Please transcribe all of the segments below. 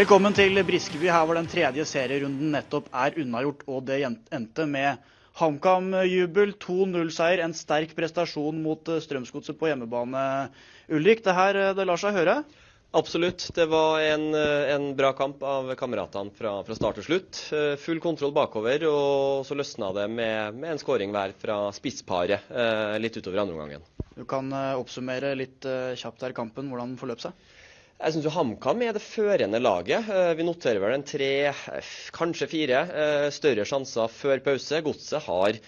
Velkommen til Briskeby, her hvor den tredje serierunden nettopp er unnagjort. Og det endte med HamKam-jubel, 2-0-seier, en sterk prestasjon mot eh, Strømsgodset på hjemmebane. Ulrik, det her eh, det lar seg høre? Absolutt. Det var en, eh, en bra kamp av kameratene fra, fra, start til slutt. Full kontroll bakover, og så løsna det med, med en skåring hver fra spissparet litt utover andre omgangen. Du kan oppsummere litt kjapt her kampen, hvordan den forløp seg? Jeg syns HamKam er det førende laget. Eh, vi noterer vel en tre, eh, kanskje fire eh, større sjanser før pause. Godset har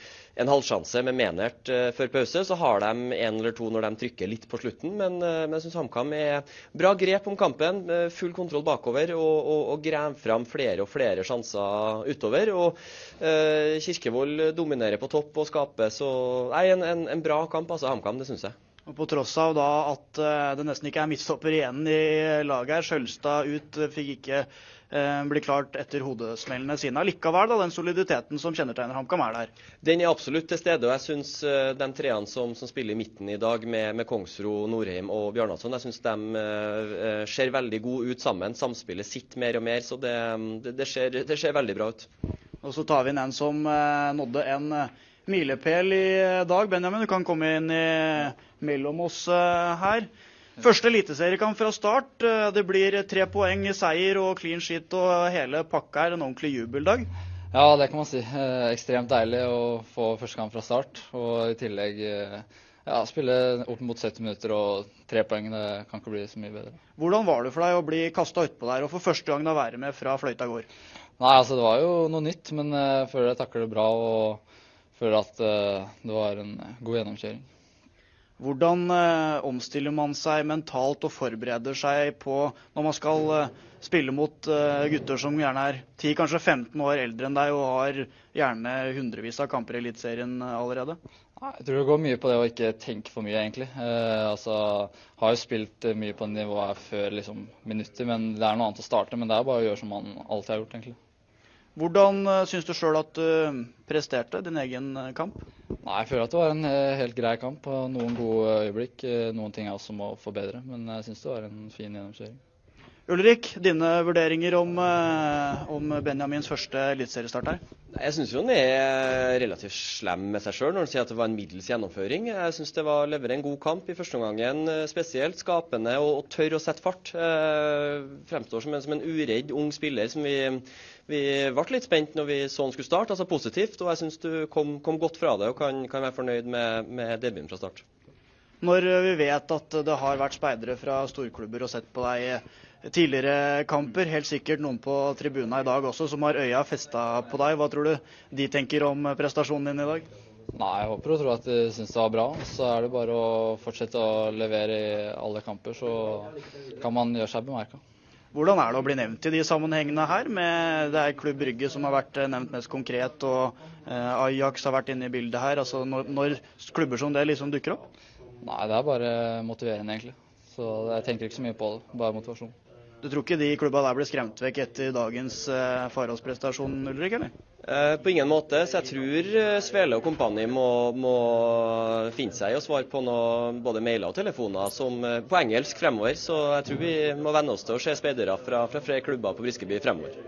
en halvsjanse med Menert før pause. Så har de en eller to når de trykker litt på slutten. Men, men jeg syns HamKam er bra grep om kampen. Full kontroll bakover og, og, og graver fram flere og flere sjanser utover. Og uh, Kirkevold dominerer på topp og skaper. Så nei, en, en, en bra kamp, altså HamKam. Det syns jeg. Og På tross av da at uh, det nesten ikke er midtstopper igjen i laget her. Skjølstad ut, uh, fikk ikke uh, bli klart etter hodesmellene sine. Likevel, da, den soliditeten som kjennetegner HamKam, er der? Den er absolutt til stede. og Jeg syns de treene som, som, spiller i midten i dag, med, med Kongsro, Norheim og Bjarnason, jeg syns de ser veldig gode ut sammen. Samspillet sitter mer og mer. Så det, det, det, ser, det ser veldig bra ut. Og så tar vi inn en som nådde en milepæl i dag. Benjamin, du kan komme inn i mellom oss eh, her. Første eliteseriekamp fra start. Eh, det blir tre poeng, seier og clean sheet og hele pakka her. en ordentlig jubeldag. Ja, det kan man si. Eh, ekstremt deilig å få første kamp fra start. Og i tillegg ja, spille opp mot 70 minutter og tre poeng. Det kan ikke bli så mye bedre. Hvordan var det for deg å bli kasta utpå der og for første gang da være med fra fløyta gård? Nei, altså Det var jo noe nytt, men jeg føler jeg takler det bra og føler at det var en god gjennomkjøring. Hvordan eh, omstiller man seg mentalt og forbereder seg på når man skal eh, spille mot eh, gutter som gjerne er 10, kanskje 15 år eldre enn deg og har gjerne hundrevis av kamper i Eliteserien eh, allerede? Jeg tror det går mye på det å ikke tenke for mye, egentlig. Eh, altså, har jo spilt eh, mye på nivået før liksom, minutter, men det er noe annet å starte. Men det er bare å gjøre som man alltid har gjort, egentlig. Hvordan uh, syns du sjøl at du presterte din egen kamp? Nei, Jeg føler at det var en eh, helt grei kamp. og Noen gode øyeblikk. Eh, noen ting jeg også må forbedre. Men jeg syns det var en fin gjennomkjøring. Ulrik, dine vurderinger om, eh, om Benjamins første eliteseriestart her? Jeg syns han er relativt slem med seg sjøl når han sier at det var en middels gjennomføring. Jeg syns det var å levere en god kamp i første omgangen. Spesielt skapende og, og tørr å sette fart. Eh, fremstår som en, som en uredd ung spiller som vi vi ble litt spent når vi så han skulle starte, altså positivt. Og jeg syns du kom, kom, godt fra det og kan, kan være fornøyd med, med debuten fra start. Når vi vet at det har vært speidere fra storklubber og sett på deg tidligere kamper, helt sikkert noen på tribuna i dag også, som har øya festa på deg. Hva tror du de tenker om prestasjonen din i dag? Nei, Jeg håper og tror at de syns det var bra. Så er det bare å fortsette å levere i alle kamper, så kan man gjøre seg bemerka. Hvordan er det å bli nevnt i de sammenhengene her? Med, det er Klubb Brygge som har vært eh, nevnt mest konkret, og eh, Ajax har vært inne i bildet her. Altså når, når, klubber som det liksom dukker opp? Nei, det er bare motiverende, egentlig. Så jeg tenker ikke så mye på det. Bare motivasjon. Du tror ikke de klubba der ble skremt vekk etter dagens eh, Farås-prestasjon, Ulrik, eller? Eh, på ingen måte. Så jeg tror eh, Svele og kompani må, må, finne seg i å svare på noe, både mailer og telefoner som, eh, på engelsk fremover. Så jeg tror vi må venne oss til å se speidere fra, fra flere klubber på Briskeby fremover.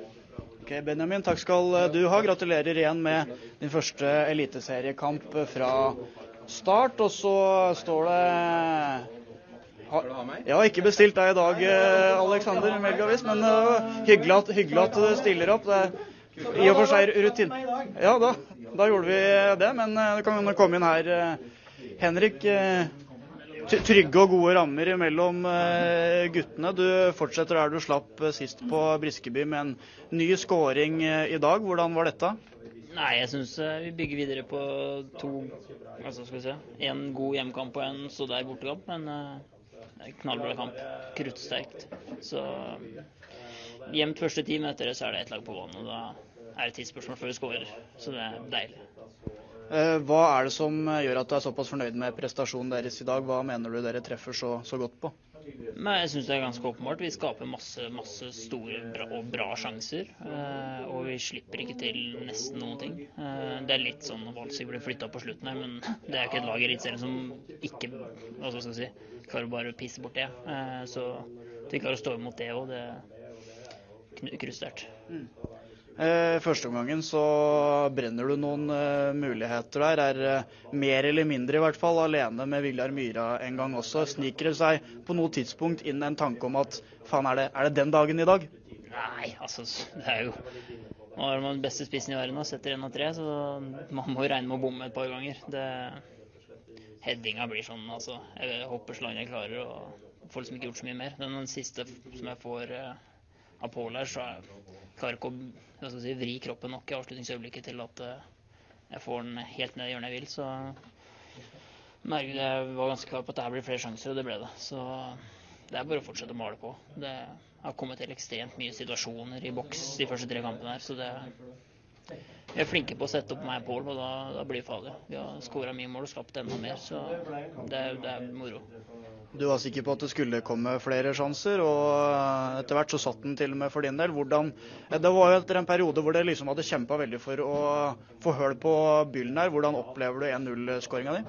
Ok, Benjamin, takk skal du ha. Gratulerer igjen med din første eliteseriekamp fra start. Og så står det ha, jeg har ikke bestilt deg i dag, Alexander Melgavis, men uh, hyggelig, at, hyggelig at du stiller opp. Det i og for seg rutin... Ja, da, da gjorde vi det. Men det kan kan komme inn her, eh, Henrik. Eh, trygge og gode rammer mellom guttene. Du fortsetter der du slapp sist på Briskeby med en ny skåring i dag. Hvordan var dette? Nei, jeg syns vi bygger videre på to altså skal vi se, En god hjemmekamp og en så der bortekamp. Men knallbra kamp. Kruttsterkt. Så Gjemt første ti minutter, så er det ett lag på banen. og Da er det tidsspørsmål før vi skårer. Så det er deilig. Eh, hva er det som gjør at du er såpass fornøyd med prestasjonen deres i dag? Hva mener du dere treffer så, så godt på? Nei, jeg syns det er ganske åpenbart. Vi skaper masse, masse store bra, og bra sjanser. Eh, og vi slipper ikke til nesten noen ting. Eh, det er litt sånn Walsig blir flytta på slutten her, men det er jo ikke et lag i Eliteserien som ikke hva skal jeg si, klarer bare å pisse bort det. så at vi klarer å stå imot det òg. Det, kruttsterkt. Mm. Eh, Førsteomgangen så brenner du noen uh, muligheter der. Er uh, mer eller mindre i hvert fall alene med Viljar Myra en gang også. Sniker det seg på noe tidspunkt inn en tanke om at faen, er det, er det den dagen i dag? Nei, altså det er jo Nå er man den beste spissen i verden og setter én av tre, så man må regne med å bomme et par ganger. Det, headinga blir sånn, altså. Jeg hopper så langt jeg klarer og får liksom ikke gjort så mye mer. Den, den siste som jeg får Pål her, så jeg klarer ikke å si, vri kroppen nok i avslutningsøyeblikket til at uh, jeg får den helt ned i hjørnet jeg vil. Så jeg var ganske klar på at det blir flere sjanser, og det ble det. Så det er bare å fortsette å male på. Det har kommet til ekstremt mye situasjoner i boks de første tre kampene her, så det vi er flinke på å sette opp meg og Pål, og da, da, blir det farlig. Vi har skåra mye mål og skapt enda mer, så det, det, er moro. Du var sikker på at det skulle komme flere sjanser, og etter hvert så satt den til og med for din del. Hvordan, det var jo etter en periode hvor dere liksom hadde kjempa veldig for å få høl på byllen her. Hvordan opplever du 1-0-skåringa di?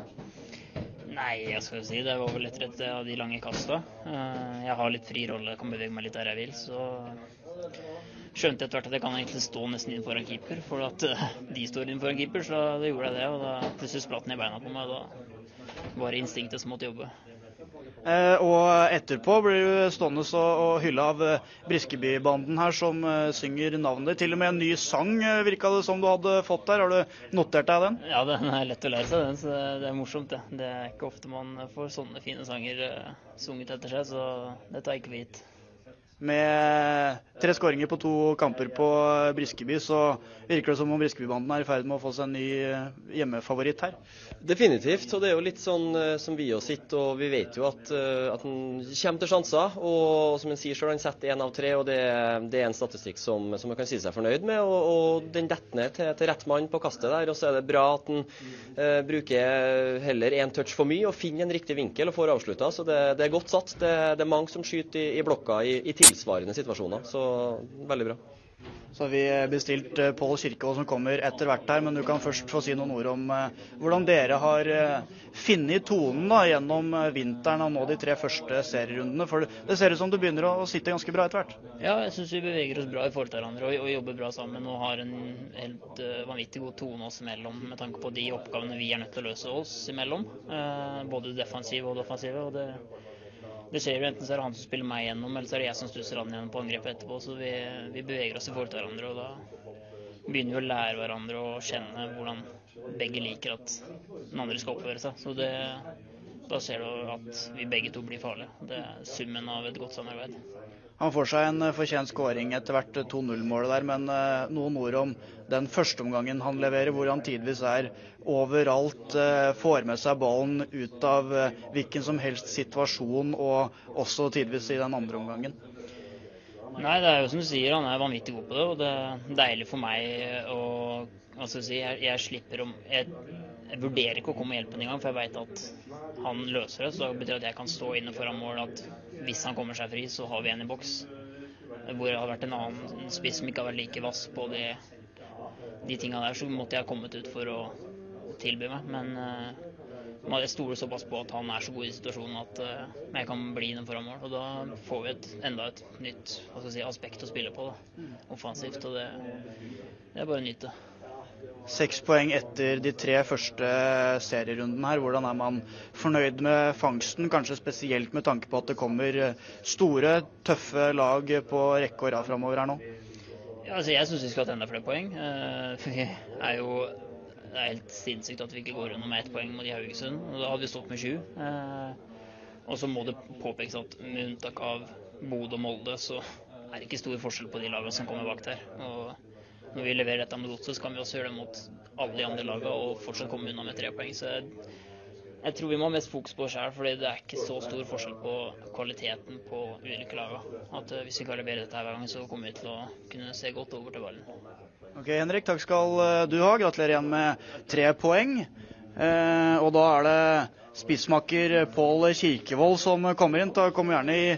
Nei, jeg skal si det var vel etter et av de lange kasta. Eh, jeg har litt fri rolle, kan bevege meg litt der jeg vil. Så skjønte etter hvert at jeg kan egentlig stå nesten inn foran keeper. For at eh, de står inn foran keeper, så da gjorde jeg det. Og da plutselig spratt den i beina på meg. Da var det instinktet som måtte jobbe. Eh, og etterpå blir du stående og hylle av eh, Briskeby-banden her, som eh, synger navnet ditt. Til og med en ny sang virka det som du hadde fått der. Har du notert deg den? Ja, den er lett å lære seg, den. Så det er morsomt, det. Det er ikke ofte man får sånne fine sanger sunget etter seg, så det tar ikke vi gitt. Med tre skåringer på to kamper på Briskeby, så virker det som om Briskebybanden er i ferd med å få seg en ny hjemmefavoritt her. Definitivt. og Det er jo litt sånn uh, som vi oss sitter, og vi vet jo at, uh, at han kommer til sjanser. Og som han sier sjøl, han setter én av tre, og det, det, er en statistikk som, han kan si seg fornøyd med. Og, og den detter ned til, til, rett mann på kastet der. Og så er det bra at han uh, bruker heller én touch for mye og finner en riktig vinkel og får avslutta. Så det, det, er godt satt. Det, det, er mange som skyter i, i blokka i, i tilsvarende situasjoner. Så veldig bra. Så har vi bestilt uh, Pål Kirkevold som kommer etter hvert her, men du kan først få si noen ord om uh, hvordan dere har funnet tonen da, gjennom vinteren og nå de tre første serierundene. For det ser ut som du begynner å sitte ganske bra etter hvert? Ja, jeg syns vi beveger oss bra i forhold til hverandre og, og, jobber bra sammen. Og har en helt vanvittig god tone oss imellom med tanke på de oppgavene vi er nødt til å løse oss imellom. både defensive og defensive. og det det skjer jo enten så er det han som spiller meg gjennom, eller så er det jeg som stusser han gjennom på angrepet etterpå. Så vi, vi, beveger oss i forhold til hverandre, og da begynner vi å lære hverandre å kjenne hvordan begge liker at den andre skal oppføre seg. Så det, da ser du at vi begge to blir farlige. Det er summen av et godt samarbeid. Han får seg en fortjent skåring etter hvert 2-0-målet der, men eh, noen ord om den første omgangen han leverer, hvor han tidvis er overalt, eh, får med seg ballen ut av eh, hvilken som helst situasjon, og også tidvis i den andre omgangen. Nei, det er jo som du sier, han er vanvittig god på det. Og det er deilig for meg å hva skal jeg si, jeg, jeg, slipper om jeg, jeg, vurderer ikke å komme og hjelpe ham engang, for jeg veit at han løser det. Så det betyr at jeg kan stå inne foran mål at hvis han kommer seg fri, så har vi en i boks. Hvor det har vært en annen spiss som ikke har vært like vass på det de tinga der, så måtte jeg ha kommet ut for å tilby meg. Men uh, jeg stoler såpass på at han er så god i situasjonen at uh, jeg kan bli inne foran mål. Og da får vi et, enda et nytt si, aspekt å spille på, da. offensivt. Og det, det er bare å nyte. Seks poeng etter de tre første serierundene her. Hvordan er man fornøyd med fangsten? Kanskje spesielt med tanke på at det kommer store, tøffe lag på rekke og rad framover her nå? Ja, altså jeg syns vi skal ha enda flere poeng. Det vi er jo Det er helt sinnssykt at vi ikke går under med ett poeng mot Haugesund. og Da hadde vi stått med sju. Uh, og så må det påpekes at med unntak av Bodø og Molde, så er det ikke stor forskjell på de lagene som kommer bak der. Og når vi leverer dette mot Godset, så kan vi også gjøre det mot alle de andre lagene og fortsatt komme unna med tre poeng. Så jeg tror vi må ha mest fokus på oss sjøl, for det er ikke så stor forskjell på kvaliteten på ulike lag. At uh, hvis vi kan levere dette hver gang, så kommer vi til å kunne se godt over til ballen. Ok, Henrik, takk skal eh, du ha. Gratulerer igjen med tre poeng. Eh, og da er det spissmakker Pål Kirkevold som kommer inn. Da kommer gjerne i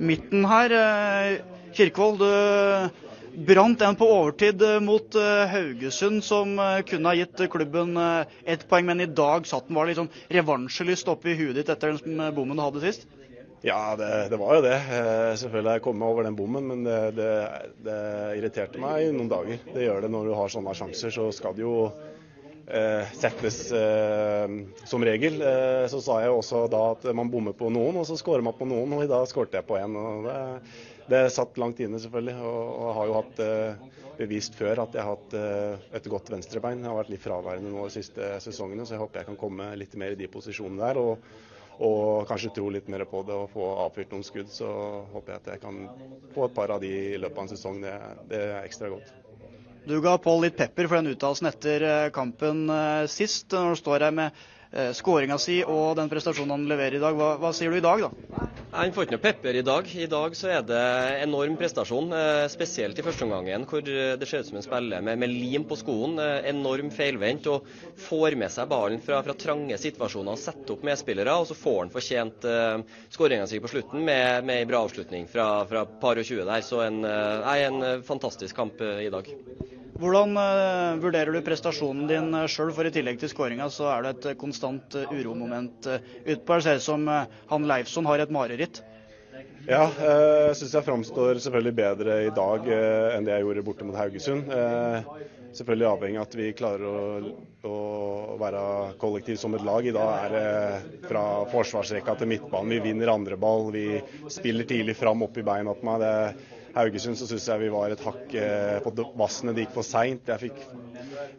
midten her. Eh, Kirkevold, du brant en på overtid eh, mot eh, Haugesund som eh, kunne ha gitt klubben ett poeng, men i dag satt den. Var det liksom revansjelyst oppi huet ditt etter den bommen du hadde sist? Ja, det, det, var jo det. Selvfølgelig har jeg over den bommen, men det, det, det, irriterte meg i noen dager. Det gjør det når du har sånne sjanser. Så skal det jo eh, settes eh, som regel. Så sa jeg også da at man bommer på noen, og så skårer man på noen. Og i dag skåret jeg på én. Det, satt langt inne, selvfølgelig. Og, og har jo hatt eh, bevist før at jeg har hatt eh, et godt venstrebein. Jeg har vært litt fraværende nå de siste sesongene, så jeg håper jeg kan komme litt mer i de posisjonene der. og og kanskje tro litt mer på det og få avfyrt noen skudd, så håper jeg at jeg kan få et par av de i løpet av en sesong. Det, det er ekstra godt. Du ga Pål litt pepper for den uttalelsen etter eh, kampen eh, sist. Når du står her med eh, skåringa si og den prestasjonen han leverer i dag, hva, hva sier du i dag, da? Han får ikke noe pepper i dag. I dag så er det enorm prestasjon. Eh, spesielt i første omgangen, hvor det ser ut som han spiller med, med, lim på skoen. Eh, enorm feilvendt og får med seg ballen fra, fra trange situasjoner og setter opp medspillere. Og så får han fortjent uh, skåringa si på slutten med, med en bra avslutning fra, fra par og 20 der. Så en, uh, en fantastisk kamp i dag. Hvordan uh, vurderer du prestasjonen din uh, sjøl? For i tillegg til skåringa så er det et konstant uromoment utpå. Det ser ut som han Leifson har et mareritt. Ja, jeg syns jeg framstår selvfølgelig bedre i dag enn det jeg gjorde borte mot Haugesund. Selvfølgelig avhengig av at vi klarer å, å være kollektiv som et lag. I dag er det fra forsvarsrekka til midtbanen. Vi vinner andre ball. Vi spiller tidlig fram opp i beina på meg. Haugesund så syns jeg vi var et hakk eh, på vassene. Det gikk for seint. Jeg fikk,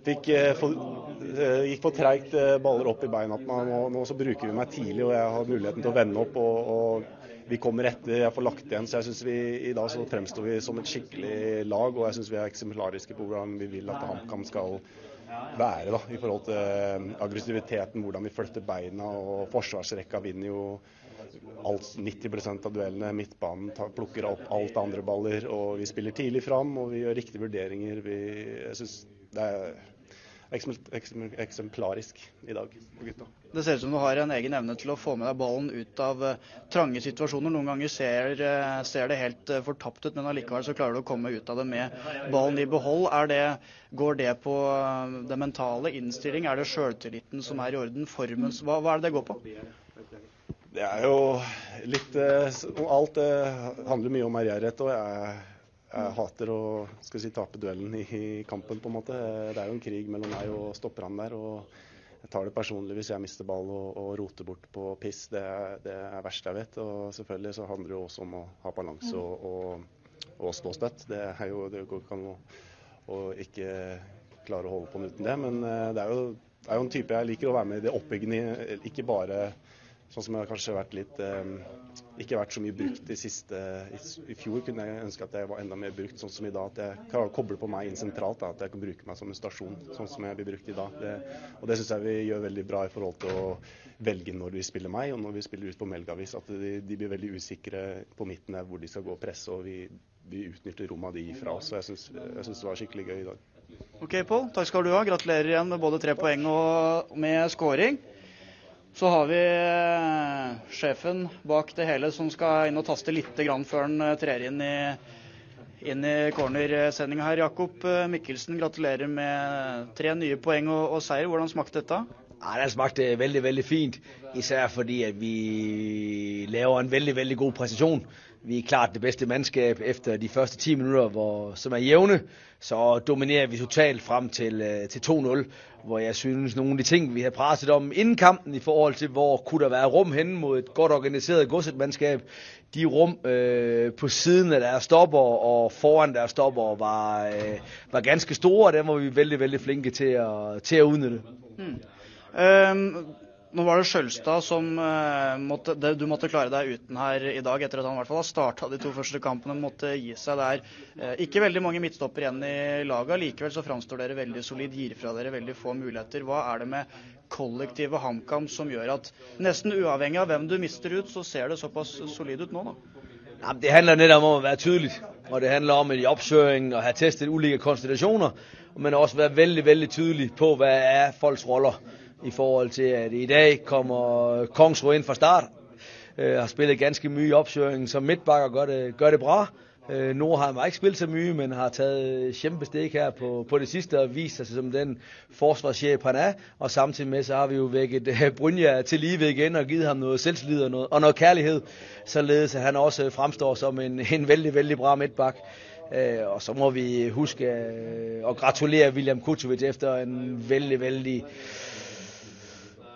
fikk eh, eh, gikk for treigt baller opp i beina på. Nå, nå, så bruker vi meg tidlig, og jeg har muligheten til å vende opp. og, og vi kommer etter, jeg får lagt igjen. Så jeg syns vi i dag så fremstår vi som et skikkelig lag. Og jeg syns vi er eksemplariske på hvordan vi vil at HamKam skal være da, i forhold til aggressiviteten, hvordan vi flytter beina. og Forsvarsrekka vinner jo alt, 90% av duellene. Midtbanen tar, plukker opp alt andre baller. og Vi spiller tidlig fram og vi gjør riktige vurderinger. Vi, jeg synes det er eksemplarisk i dag på gutta. Det ser ut som du har en egen evne til å få med deg ballen ut av uh, trange situasjoner. Noen ganger ser, uh, ser det helt uh, fortapt ut, men allikevel så klarer du å komme ut av det med ballen i behold. Det, går det på det mentale innstilling? Er det sjøltilliten som er i orden? Formen? Hva, hva er det det går på? Det er jo litt eh, Alt eh, handler mye om ærgjerrighet. Og jeg, jeg, hater å skal si, tape duellen i, kampen, på en måte. Det er jo en krig mellom meg og stopperne der. og Jeg tar det personlig hvis jeg mister ball og, og roter bort på piss. Det det er verste jeg vet. Og selvfølgelig så handler det jo også om å ha balanse og, og, og stå støtt. Det er jo det går ikke an å ikke klare å holde på uten det. Men eh, det er jo, det er jo en type jeg liker å være med i det oppbyggende, ikke bare Sånn som jeg kanskje vært litt eh, Ikke vært så mye brukt i siste i, fjor kunne jeg ønske at jeg var enda mer brukt sånn som i dag. At jeg kan koble på meg inn sentralt. Da, at jeg kan bruke meg som en stasjon, sånn som jeg blir brukt i dag. Det, og det syns jeg vi gjør veldig bra i forhold til å velge når vi spiller meg, og når vi spiller ut på Melgavis. At de, de blir veldig usikre på midten der hvor de skal gå og presse. og vi, vi utnytter rommet de gir fra oss. Så jeg syns det var skikkelig gøy i dag. Ok, Pål. Takk skal du ha. Gratulerer igjen med både tre poeng og med scoring. Så har vi eh, sjefen bak det hele som skal inn og taste litt før han eh, trer inn i, inn i cornersendinga her. Jakob eh, Mikkelsen, gratulerer med tre nye poeng og, og seier. Hvordan smakte dette? Ja, Det smakte veldig veldig fint, især fordi vi laver en veldig veldig god prestasjon. Vi er klart det beste mannskap etter de første ti minutter, hvor, som er jevne. Så dominerer vi totalt frem til, til 2-0 hvor jeg synes noen av de ting vi har presset om innen kampen i forhold til hvor kunne det være rom hen mot et godt organisert godsetmannskap, de rom øh, på siden av deres stopper og foran deres stopper var, øh, var ganske store, og dem var vi veldig veldig flinke til å, til å utnytte. Mm. Um nå var det Skjølstad som uh, måtte, det, du måtte klare deg uten her i dag, etter at han i hvert fall har starta de to første kampene. Måtte gi seg der. Uh, ikke veldig mange midtstopper igjen i laget. Likevel så framstår dere veldig solid, gir fra dere veldig få muligheter. Hva er det med kollektivet HamKam som gjør at nesten uavhengig av hvem du mister ut, så ser det såpass solid ut nå, da? Ja, det handler nettopp om å være tydelig. Og det handler om i oppkjøring å ha testet ulike konstellasjoner. Men også være veldig, veldig tydelig på hva er folks roller i forhold til at i dag kommer Kongsro inn fra start. Uh, har spillet ganske mye i oppkjøringen, som midtbakker gør det, gør det bra. Uh, Nordheim har ikke spillet så mye, men har taget kæmpe her på, på det sidste og vist sig som den forsvarssjef han er. Og samtidig med så har vi jo vækket uh, Brynja til live igjen og givet ham noe selvtillit og noe, og noe kærlighed, således at han også fremstår som en, en veldig, veldig bra midtbakk. Uh, og så må vi huske at gratulere William Kutovic efter en veldig, vældig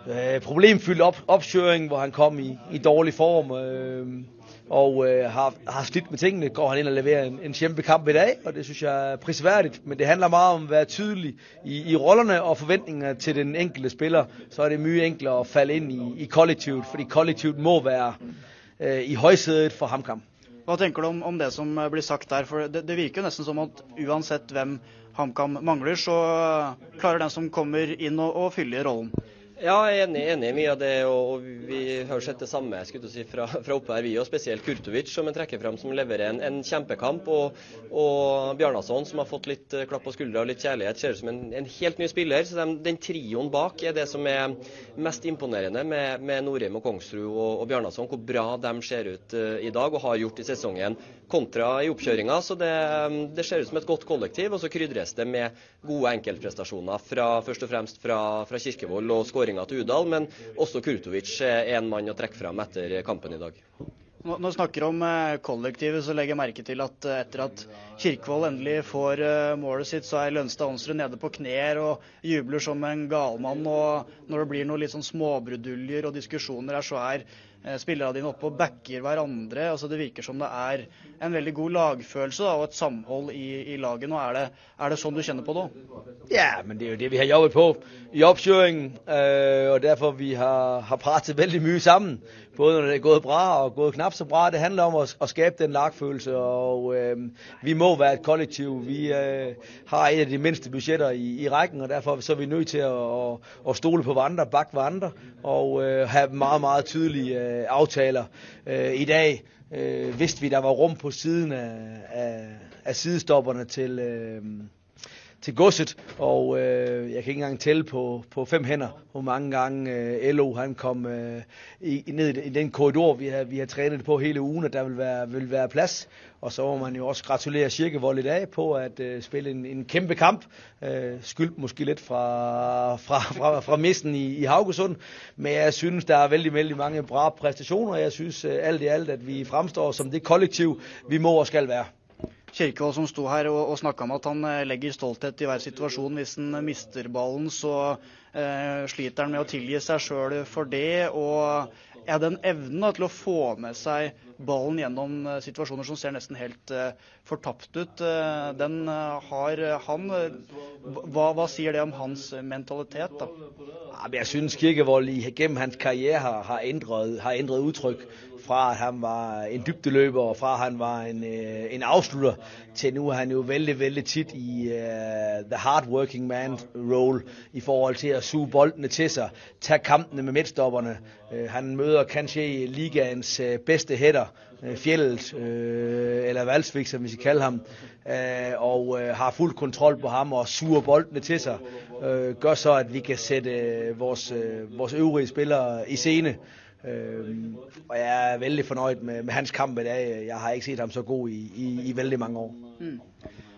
uh, problemfyldt op, opkøring, hvor han kom i, i dårlig form. Øh, og øh, har, har slidt med tingene, går han ind og leverer en, en kæmpe kamp i dag, og det synes jeg er prisværdigt. Men det handler meget om at være tydelig i, i rollerne og forventningene til den enkelte spiller. Så er det mye enklere at falde ind i, i kollektivet, fordi kollektivet må være øh, i højsædet for HamKam. Hva tenker du om, om det som blir sagt der? For det, det virker jo nesten som at uansett hvem HamKam mangler, så klarer den som kommer inn å, å fylle rollen. Ja, jeg er enig, i mye av det. og Vi har sett det samme skulle si, fra, fra oppe her, vi og spesielt Kurtovic, som en trekker fram som leverer en, en kjempekamp. Og, og Bjarnason, som har fått litt uh, klapp på skuldra og litt kjærlighet, ser ut som en, en helt ny spiller. så de, Den trioen bak er det som er mest imponerende med, med Norheim og Kongsrud og, og Bjarnason. Hvor bra de ser ut uh, i dag og har gjort i sesongen kontra i oppkjøringa. Så det, det, ser ut som et godt kollektiv. Og så krydres det med gode enkeltprestasjoner fra, først og fremst fra, fra Kirkevold og skåringa til Udal, men også Kurtovic er en mann å trekke fram etter kampen i dag. Når vi snakker om kollektivet, så legger jeg merke til at etter at Kirkevold endelig får målet sitt, så er Lønstad Aansrud nede på knær og jubler som en galmann. Og når det blir noen litt sånn småbruduljer og diskusjoner her, så er spillerne dine oppe og backer hverandre. altså Det virker som det er en veldig god lagfølelse da, og et samhold i, i laget. Er det, er det sånn du kjenner på det? Ja, men det er jo det vi har jobbet på i oppkjøringen. Øh, og derfor vi har, har pratet veldig mye sammen. Både når det er gået bra og gået knap så bra. Det handler om å, at skabe den lagfølelse. Og øh, vi må være et kollektiv. Vi øh, har et av de mindste budgetter i, i rækken, og derfor så er vi nødt til å, at, at stole på hverandre, bakke hverandre og øh, ha meget, meget tydelige øh, aftaler. Øh, I dag øh, vidste vi, der var rum på siden af, af, af sidestopperne til, øh, til godset, og øh, jeg kan ikke engang tælle på, på fem hænder, hvor mange gange øh, LO han kom øh, i, ned i den korridor, vi har, vi har trænet på hele ugen, at der vil være, vil være plads. Og så må man jo også gratulere Kirkevold i dag på at øh, spille en, en kæmpe kamp. Øh, skyldt måske lidt fra, fra, fra, fra missen i, i Haugesund. Men jeg synes, der er vældig, vældig mange bra præstationer. Jeg synes øh, alt i alt, at vi fremstår som det kollektiv, vi må og skal være. Kirkevold som sto her og, og snakka om at han legger stolthet i hver situasjon. Hvis han mister ballen, så eh, sliter han med å tilgi seg sjøl for det. Og er den evnen da, til å få med seg ballen gjennom situasjoner som ser nesten helt eh, fortapt ut, eh, den har han. Hva, hva, sier det om hans mentalitet? da? Jeg synes Kirkevold gjennom hans karriere har, har, endret, har endret uttrykk fra at han var en dybdeløber, og fra at han var en, en avslutter, til nu er han jo veldig, veldig tit i uh, the hardworking man-role i forhold til at suge boldene til seg, ta kampene med midtstopperne. Uh, han møder kanskje ligaens bedste hætter, uh, Fjellet, eller Valsvik, som vi skal kalle ham, og har full kontrol på ham og suger boldene til seg. Gør så, at vi kan sætte uh, vores, vores øvrige spillere i scene. Øh, og jeg er veldig fornøyd med, med, hans kamp i dag. Jeg har ikke sett ham så god i, i, i veldig mange år. Mm.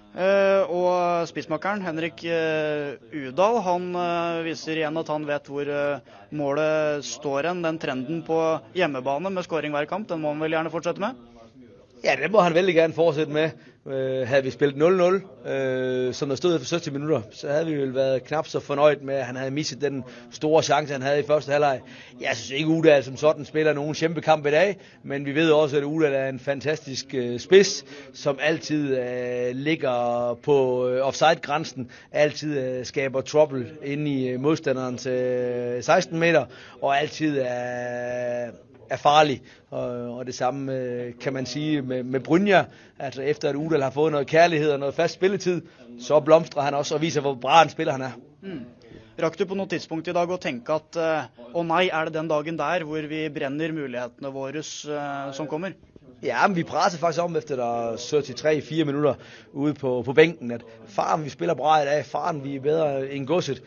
Uh, og spissmakeren Henrik uh, Udal han uh, viser igjen at han vet hvor målet står hen. Den trenden på hjemmebane med skåring hver kamp, den må han vel gjerne fortsette med? Ja, det må han veldig gjerne fortsette med. Øh, havde vi spillet 0-0, øh, som der stod efter 70 minutter, så havde vi vel været knap så fornøjet med, at han havde misset den store chance, han havde i første halvleg. Jeg synes ikke, Udal som sådan spiller nogen kæmpe kamp i dag, men vi ved også, at Udal er en fantastisk øh, spids, som altid øh, ligger på offside-grænsen, altid øh, skaber trouble inde i øh, modstanderens øh, 16 meter, og altid er... er farlig. Og, og det samme øh, kan man sige med, med Brynja. Altså efter at Udal har fået noget kærlighed og noget fast spilletid, så blomstrer han også og viser, hvor bra en spiller han er. Mm. Rakk du på noe tidspunkt i dag å tenke at å nei, er det den dagen der hvor vi brenner mulighetene våre uh, som kommer? Ja, men vi presser faktisk om efter der 73-4 minutter ude på, på bænken, at faren, vi spiller bra i dag, faren, vi er bedre end godset.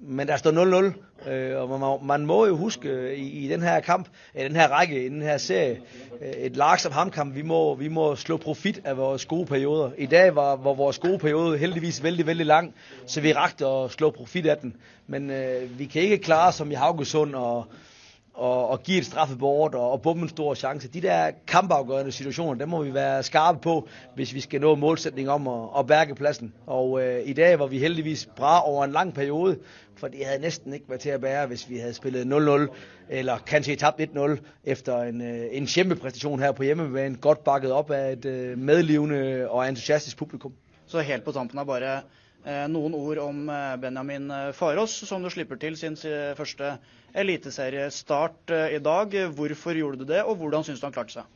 men der står 0-0. Øh, og man, man, må jo huske øh, i, i den her kamp, i den her række, i den her serie, øh, et lag som HamKam, vi må, vi må slå profit af vores gode perioder. I dag var, var vores gode periode heldigvis veldig, veldig lang, så vi rakte at slå profit af den. Men øh, vi kan ikke klare som i Haugesund og og, og give et straffebord og, og bombe en stor chance. De der kampafgørende situationer, dem må vi være skarpe på, hvis vi skal nå målsætningen om at, at bærke pladsen. Og øh, i dag var vi heldigvis bra over en lang periode, for det havde næsten ikke været til at bære, hvis vi havde spillet 0-0, eller kanskje tabt 1-0, efter en, øh, en kæmpe her på hjemmebane, godt bakket op af et øh, medlivende og entusiastisk publikum. Så helt på tampen er bare noen ord om eh, Benjamin eh, Farås, som du slipper til sin første eliteseriestart eh, i dag. Hvorfor gjorde du det, og hvordan syns du han klarte seg?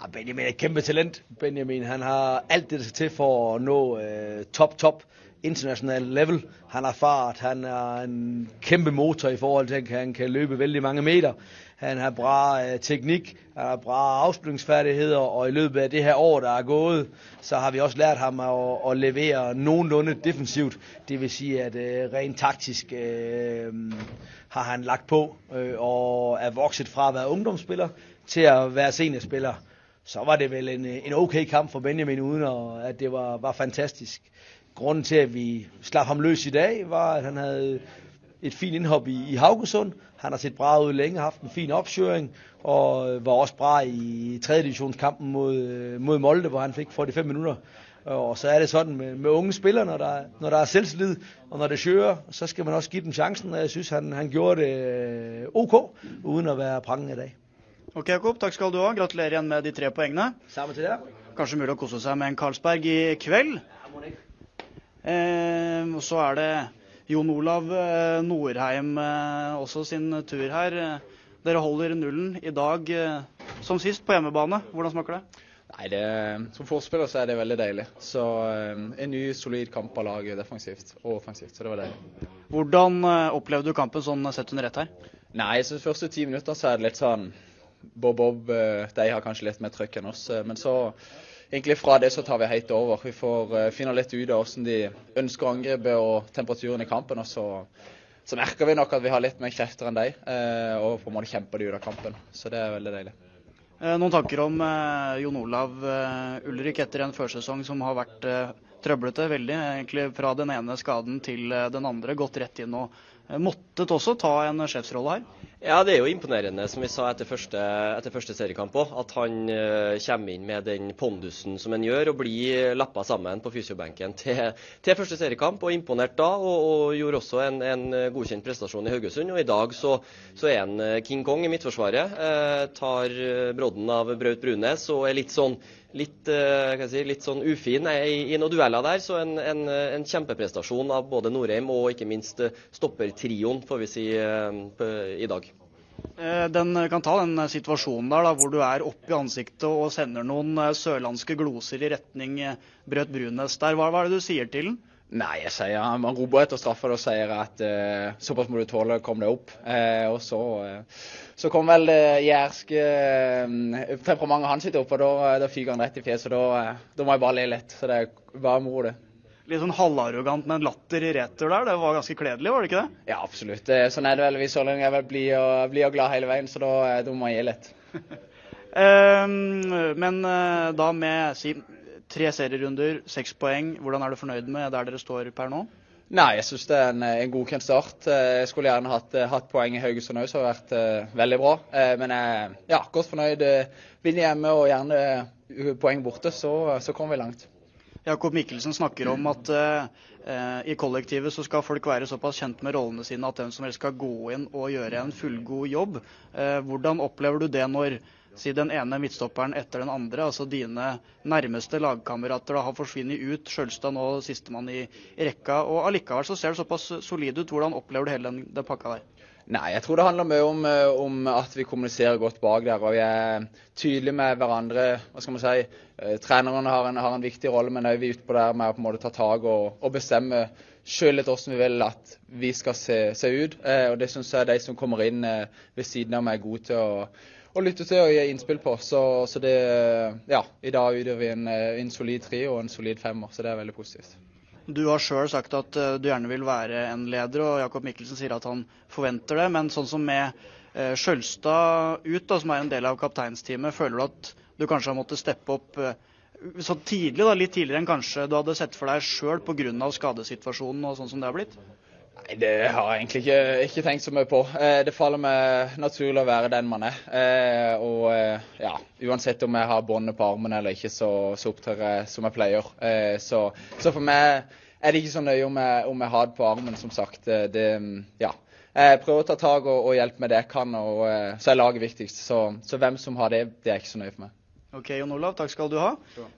Ja, Benjamin er et kæmpe talent. Benjamin han har alt det, skal til for å nå eh, topp, topp internasjonalt level. Han har fart, han er en kjempemotor i forhold til, at han kan løpe veldig mange meter. Han har bra teknikk, han har bra avslutningsferdigheter, og i løpet av det her året der er gått, så har vi også lært ham å, å levere noenlunde defensivt. Vil sige, at øh, rent taktisk øh, har han lagt på øh, og er vokset fra å være ungdomsspiller til å være seniorspiller så var det vel en, en ok kamp for Benjamin, uten at, det var, var fantastisk. Grunden til, at vi slapp ham løs i dag, var, at han havde et fint indhop i, i Haugesund. Han har set bra ud længe, haft en fin opsøring, og var også bra i 3. divisionskampen mod, øh, mod Molde, hvor han fik 45 minutter. Og så er det sådan med, med unge spillere, når der, når der er selvslid, og når det kører, så skal man også give dem chancen, og jeg synes, han, han gjorde det øh, ok, uden at være prangende i dag. Ok, Jakob, takk skal du ha. Gratulerer igjen med de tre poengene. Samme til deg. Kanskje mulig å kose seg med en Karlsberg i kveld. Eh, og så er det Jon Olav Nordheim, Norheim eh, også sin tur her. Eh, Dere holder nullen i dag eh, som sist på hjemmebane. Hvordan smaker det? Nei, det, Som forspiller så er det veldig deilig. Så eh, En ny, solid kamp av laget defensivt og offensivt. Så det var deilig. Hvordan eh, opplevde du kampen sånn sett under ett her? Nei, jeg synes første ti minutter så er det litt sånn Bob-Bob, eh, de har kanskje litt mer trøkk enn oss. eh, Men så egentlig fra det så tar vi helt over. Vi får uh, finne litt ut av hvordan de ønsker å angripe og temperaturen i kampen. Og så, så merker vi nok at vi har litt mer krefter enn de, uh, og på en måte kjemper de ut av kampen. Så det er veldig deilig. Eh, Noen tanker om eh, Jon Olav eh, Ulrik etter en førsesong som har vært eh, trøblete veldig. Egentlig fra den ene skaden til eh, den andre. Gått rett inn og eh, måttet også ta en sjefsrolle her. Ja, det er jo imponerende, som vi sa etter første, etter første seriekamp òg, at han uh, kommer inn med den pondusen som han gjør, og blir lappa sammen på fysiobenken til, til første seriekamp. og Imponert da, og, og gjorde også en, en godkjent prestasjon i Haugesund. Og i dag så, så er han eh, King Kong i Midtforsvaret. Uh, tar eh, brodden av Braut Brunes og er litt sånn litt, eh, si, litt sånn ufin i, i noen dueller der. Så en, en, en kjempeprestasjon av både Norheim og ikke minst eh, stoppertrioen, får vi si, eh, i dag. Den kan ta den situasjonen der da, hvor du er opp i ansiktet og sender noen sørlandske gloser i retning Brøt Brunes der. Hva, hva er det du sier til den? Nei, jeg sier han roper etter straffa og sier at uh, såpass må du tåle, kom deg opp. Uh, og så, uh, så kom vel det jærske temperamentet hans sitt opp, og da, da fyker han rett i fjeset. Da, da må jeg bare le litt. Så det er bare moro, det. Litt sånn halvarrogant med en latter i retur der. Det var ganske kledelig, var det ikke det? Ja, absolutt. Sånn er det vel. Vi sørlendinger er vel blide og, bli og glad hele veien, så da, da må jeg gi litt. Eh, Men da med si, tre serierunder, seks poeng, hvordan er du fornøyd med der dere står per nå? Nei, jeg syns det er en, en godkjent start. Eh, Jeg skulle gjerne hatt, eh, hatt poeng i Haugesund òg, som har vært uh, veldig bra. Uh, Men jeg er ja, godt fornøyd. Vinner hjemme og gjerne poeng borte, så, så kommer vi langt. Jakob Mikkelsen snakker om at i kollektivet så skal folk være såpass kjent med rollene sine at hvem som helst skal gå inn og gjøre en fullgod jobb. Hvordan opplever du det når si den ene midtstopperen etter den andre, altså dine nærmeste lagkamerater, har forsvunnet ut, Sjølstad nå sistemann i, rekka, og allikevel så ser det såpass solid ut. Hvordan opplever du hele den, den pakka der? Nei, jeg tror det handler mye om, eh, om at vi kommuniserer godt bak der. Og vi er tydelige med hverandre. Hva skal man si? Treneren Trenerne har en, har en viktig rolle, men òg vi er utpå der med å på en måte ta tak og, og bestemme sjøl litt hvordan vi vil at vi skal se, se ut. Eh, og det syns jeg de som kommer inn eh, ved siden av meg, er gode til å, å lytte til og gi innspill på. Så, så det Ja, i dag utgjør vi en, eh, en solid tre og en solid femmer, så det er veldig positivt. Du har sjøl sagt at uh, du gjerne vil være en leder, og Jakob Mikkelsen sier at han forventer det. Men sånn som med uh, Skjølstad ut, da, som er en del av kapteinsteamet, føler du at du kanskje har måttet steppe opp så tidlig, da, litt tidligere enn kanskje du hadde sett for deg sjøl pga. skadesituasjonen og sånn som det har blitt? Nei, Det har jeg egentlig ikke, ikke tenkt så mye på. Eh, det faller meg naturlig å være den man er. Eh, og eh, ja, uansett om jeg har båndet på armen eller ikke, så, så opptrer jeg som jeg pleier. Eh, så, så, for meg er det ikke så nøye om jeg, om jeg har det på armen, som sagt. Det, ja. Jeg prøver å ta tak og, og hjelpe med det jeg kan, og så er laget viktigst. Så, så, hvem som har det, det er ikke så nøye for meg. Ok, Jon Olav, takk skal du ha.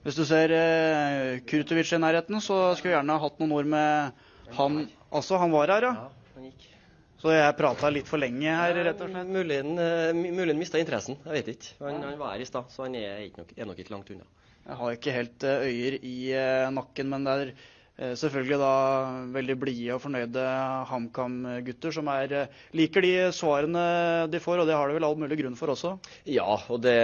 Hvis du ser eh, Kurtovic i nærheten, så skulle vi gjerne hatt noen ord med han Altså, han var her, ja. Ja, han gikk. Så jeg prata litt for lenge her, rett og slett. Mulig han uh, mista interessen. Jeg vet ikke. Han, han var her i stad, så han er, ikke nok, er nok ikke langt unna. Jeg har ikke helt uh, øyer i uh, nakken, men det er Eh, selvfølgelig da veldig blide og fornøyde HamKam-gutter som er, eh, liker de svarene de får, og det har de vel all mulig grunn for også? Ja, og det,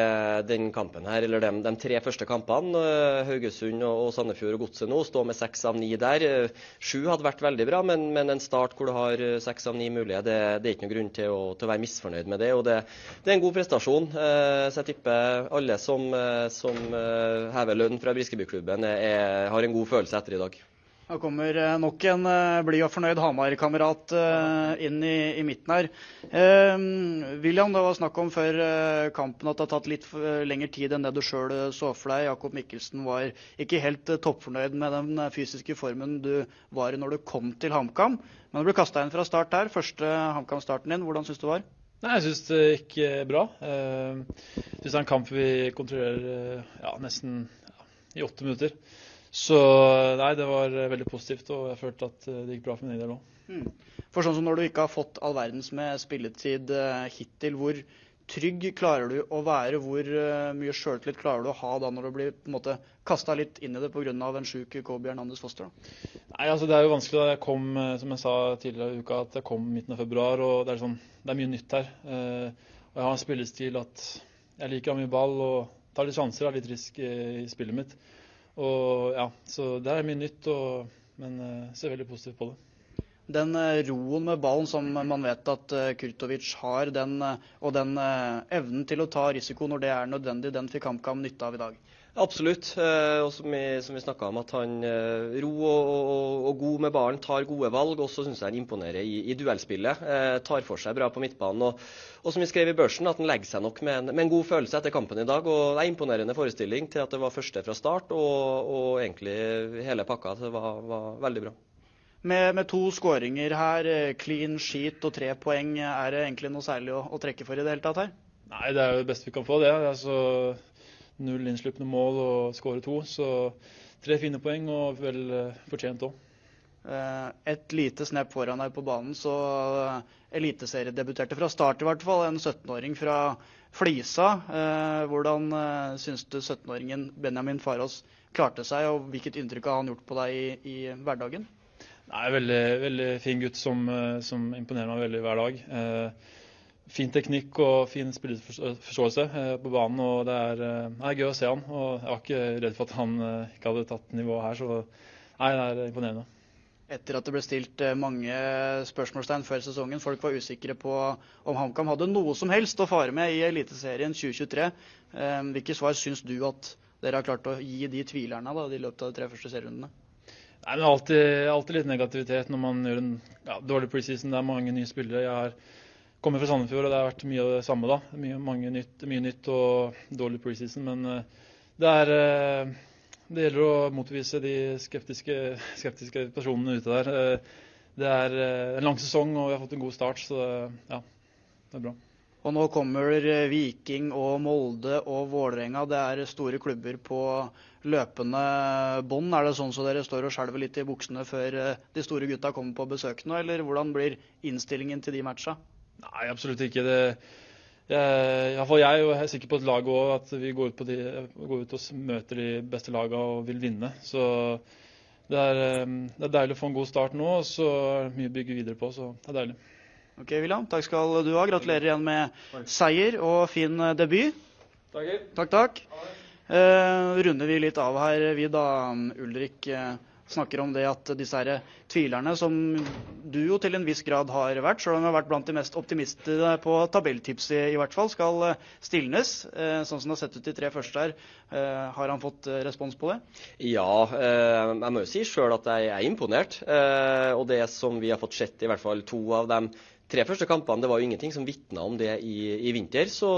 den kampen her, eller de, de, tre første kampene, eh, Haugesund og, Sandefjord og Godset nå, stå med seks av ni der. Sju hadde vært veldig bra, men, men, en start hvor du har seks av ni mulige, det, det, er ikke noen grunn til å, til å være misfornøyd med det. og Det, det er en god prestasjon. Så jeg tipper alle som, som hever lønn fra Briskebyklubben, har en god følelse etter i dag. Da kommer eh, nok en uh, blid og fornøyd Hamar-kamerat uh, inn i, i, midten her. Uh, William, det var snakk om før kampen at det har tatt litt lengre tid enn det du sjøl så for deg. Jakob Mikkelsen var ikke helt toppfornøyd med den fysiske formen du var i når du kom til HamKam. Men du ble kasta inn fra start her. Første HamKam-starten din. Hvordan syns du det var? Nei, Jeg syns det gikk bra. Jeg syns det er en kamp vi kontrollerer ja, nesten ja, i åtte minutter. Så nei, det var veldig positivt, og jeg følte at eh, det gikk bra for min del òg. Mm. For sånn som når du ikke har fått all verdens med spilletid uh, hittil, hvor trygg klarer du å være? Hvor mye sjøltillit klarer du å ha da når du blir på en måte kasta litt inn i det pga. en sjuk Kobe Hernandez Foster? Da? Nei, altså Det er jo vanskelig. da Jeg kom, som jeg sa tidligere i uka, at jeg kom midten av februar. og Det er, sånn, det er mye nytt her. Og Jeg har en spillestil at jeg liker å ha mye ball og tar litt sjanser, er litt risk i, i spillet mitt. Og ja, Så det er mye nytt, og, men uh, ser veldig positivt på det. Den uh, roen med ballen som man vet at uh, Kurtovic har, den, og den evnen til å ta risiko når det er nødvendig, den fikk HamKam nytte av i dag? Absolutt. og som vi, som vi snakka om, at han ro og, og, og, god med ballen, tar gode valg. Og så syns jeg han imponerer i, i duellspillet. tar for seg bra på midtbanen. og og som vi skrev i børsen, at han legger seg nok med en, med en, god følelse etter kampen i dag. og Det er imponerende forestilling til at det var første fra start, og, og egentlig hele pakka. Det var, var veldig bra. Med, med, to skåringer her, eh, clean sheet og tre poeng, er det egentlig noe særlig å, å, trekke for i det hele tatt her? Nei, det er jo det beste vi kan få, det. Altså, null innslupne mål og skåre to. Så tre fine poeng, og vel uh, fortjent òg. Eh, et lite snep foran deg på banen, så eh, eliteseriedebuterte fra start i hvert fall en 17-åring fra Flisa. Eh, hvordan syns du 17-åringen Benjamin Farås klarte seg, og hvilket inntrykk har han gjort på deg i, i hverdagen? Nei, veldig, veldig fin gutt som, som, imponerer meg veldig hver dag. Eh, fin teknikk og fin spillerforståelse eh, på banen. og Det er, er, gøy å se han. og Jeg var ikke redd for at han ikke hadde tatt nivået her. så nei, det er imponerende etter at det ble stilt eh, mange spørsmålstegn før sesongen. Folk var usikre på om HamKam hadde noe som helst å fare med i Eliteserien 2023. Eh, hvilke svar syns du at dere har klart å gi de tvilerne da, i løpet av de tre første serierundene? Nei, men alltid, alltid, litt negativitet når man gjør en ja, dårlig preseason. Det er mange nye spillere. Jeg har kommet fra Sandefjord, og det har vært mye av det samme. da. Mye, nytt, mye nytt, og dårlig preseason. Men uh, det er uh, det gjelder å motvise de skeptiske, skeptiske personene ute der. Eh, det er eh, en lang sesong, og vi har fått en god start, så ja, det er bra. Og nå kommer Viking og Molde og Vålerenga. Det er store klubber på løpende bånd. Er det sånn så dere står og skjelver litt i buksene før eh, de store gutta kommer på besøk nå, eller hvordan blir innstillingen til de matcha? Nei, absolutt ikke. Det jeg, iallfall jeg og jeg er sikker på et lag òg, at vi går ut, de, går ut, og møter de beste lagene og vil vinne. Så det er, eh, det er, deilig å få en god start nå, og så er det mye å bygge videre på. Så det er deilig. Ok, William. Takk skal du ha. Gratulerer igjen med seier og fin eh, debut. Takk, takk. takk. Eh, runder vi litt av her, vi da, Ulrik. Snakker om det at disse her tvilerne, som du jo til en viss grad har vært, selv om du har vært blant de mest optimistene på tabelltips i, i hvert fall, skal eh, stilnes. Eh, sånn som det har sett ut de tre første her. Eh, har han fått respons på det? Ja, jeg må jo si sjøl at jeg er imponert. Og det som vi har fått sett i hvert fall to av dem tre første kampene, det var jo ingenting som vitna om det i, i, vinter. Så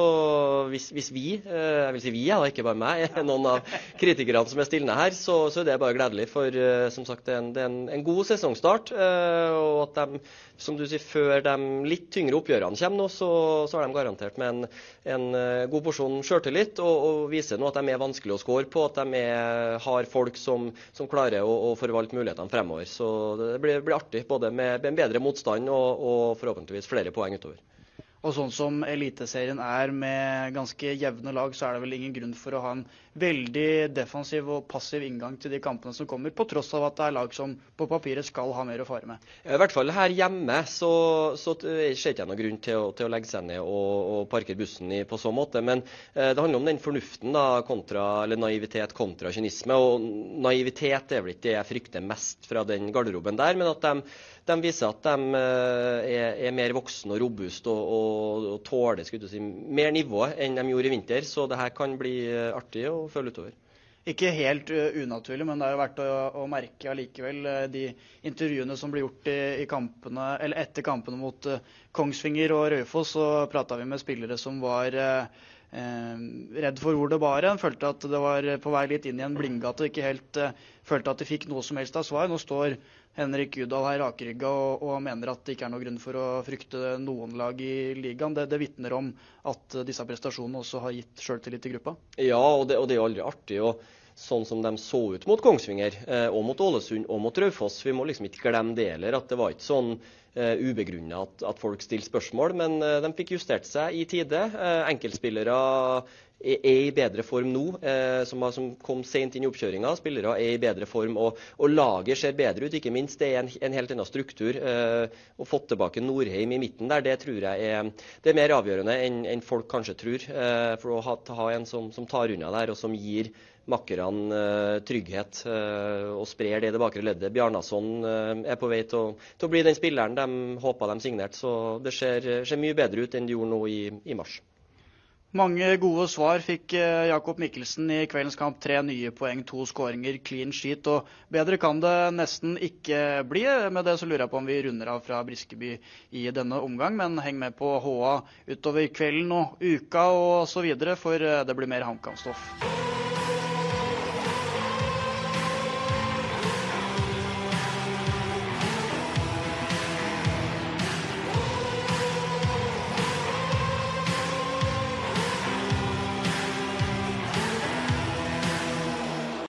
hvis, hvis vi, eh, jeg vil si vi, da, ikke bare meg, noen av kritikerne som er stilne her, så, så er det bare gledelig. For eh, som sagt, det er en, det er en, en god sesongstart. Eh, og at de, som du sier, før de litt tyngre oppgjørene kommer nå, så, så er de garantert med en, en god porsjon sjøltillit og, og, viser nå at de er vanskelig å score på, at de er, har folk som, som klarer å, å, forvalte mulighetene fremover. Så det blir, blir artig, både med, med en bedre motstand og, og forhåpentligvis forhåpentligvis flere poeng utover. Og sånn som Eliteserien er med ganske jevne lag, så er det vel ingen grunn for å ha en veldig defensiv og passiv inngang til de kampene som kommer, på tross av at det er lag som på papiret skal ha mer å fare med. I hvert fall her hjemme så, så ser ikke noen grunn til å, til å, legge seg ned og, og parkere bussen i, på så måte. Men eh, det handler om den fornuften da, kontra, eller naivitet kontra kynisme. Og naivitet er vel ikke det jeg frykter mest fra den garderoben der, men at de de viser at de eh, er, er mer voksne og robuste og, og, og tåler si, mer nivå enn de gjorde i vinter. Så det her kan bli eh, artig å følge utover. Ikke helt uh, unaturlig, men det er jo verdt å, å merke allikevel uh, de intervjuene som ble gjort i, i kampene, etter kampene mot Kongsvinger og Raufoss. Så prata vi med spillere som var redd for hvor det bar hen. Følte at det var på vei litt inn i en blindgate. Ikke helt følte at de fikk noe som helst av svar. Nå står Henrik Udal er rakrygga og, og, mener at det ikke er noen grunn for å frykte noen lag i ligaen. Det, det vitner om at disse prestasjonene også har gitt sjøltillit til gruppa. Ja, og det, og det er jo aldri artig. og Sånn som de så ut mot Kongsvinger, eh, og mot Ålesund og mot Raufoss. Vi må liksom ikke glemme det heller. At det var ikke sånn ubegrunna at, at, folk stiller spørsmål. Men uh, de fikk justert seg i tide. Uh, enkeltspillere er, i bedre form nå, eh, som, kom sent inn i oppkjøringa. Spillere er i bedre form, og, og, laget ser bedre ut. Ikke minst det er en, en helt annen struktur. Eh, å få tilbake Norheim i midten der, det tror jeg er, er mer avgjørende enn, enn folk kanskje tror. Eh, for å ha, ha en som, som, tar unna der, og som gir makkerne uh, trygghet uh, og sprer det i det bakre leddet. Bjarnason uh, er på vei til å, til å, bli den spilleren de håpa de signerte. Så det ser, ser, mye bedre ut enn det gjorde nå i, i mars. Mange gode svar fikk eh, Jakob Mikkelsen i kveldens kamp. Tre nye poeng, to skåringer, clean sheet. Og bedre kan det nesten ikke bli. Med det så lurer jeg på om vi runder av fra Briskeby i denne omgang. Men heng med på HA utover kvelden og uka og så videre, for eh, det blir mer HamKam-stoff.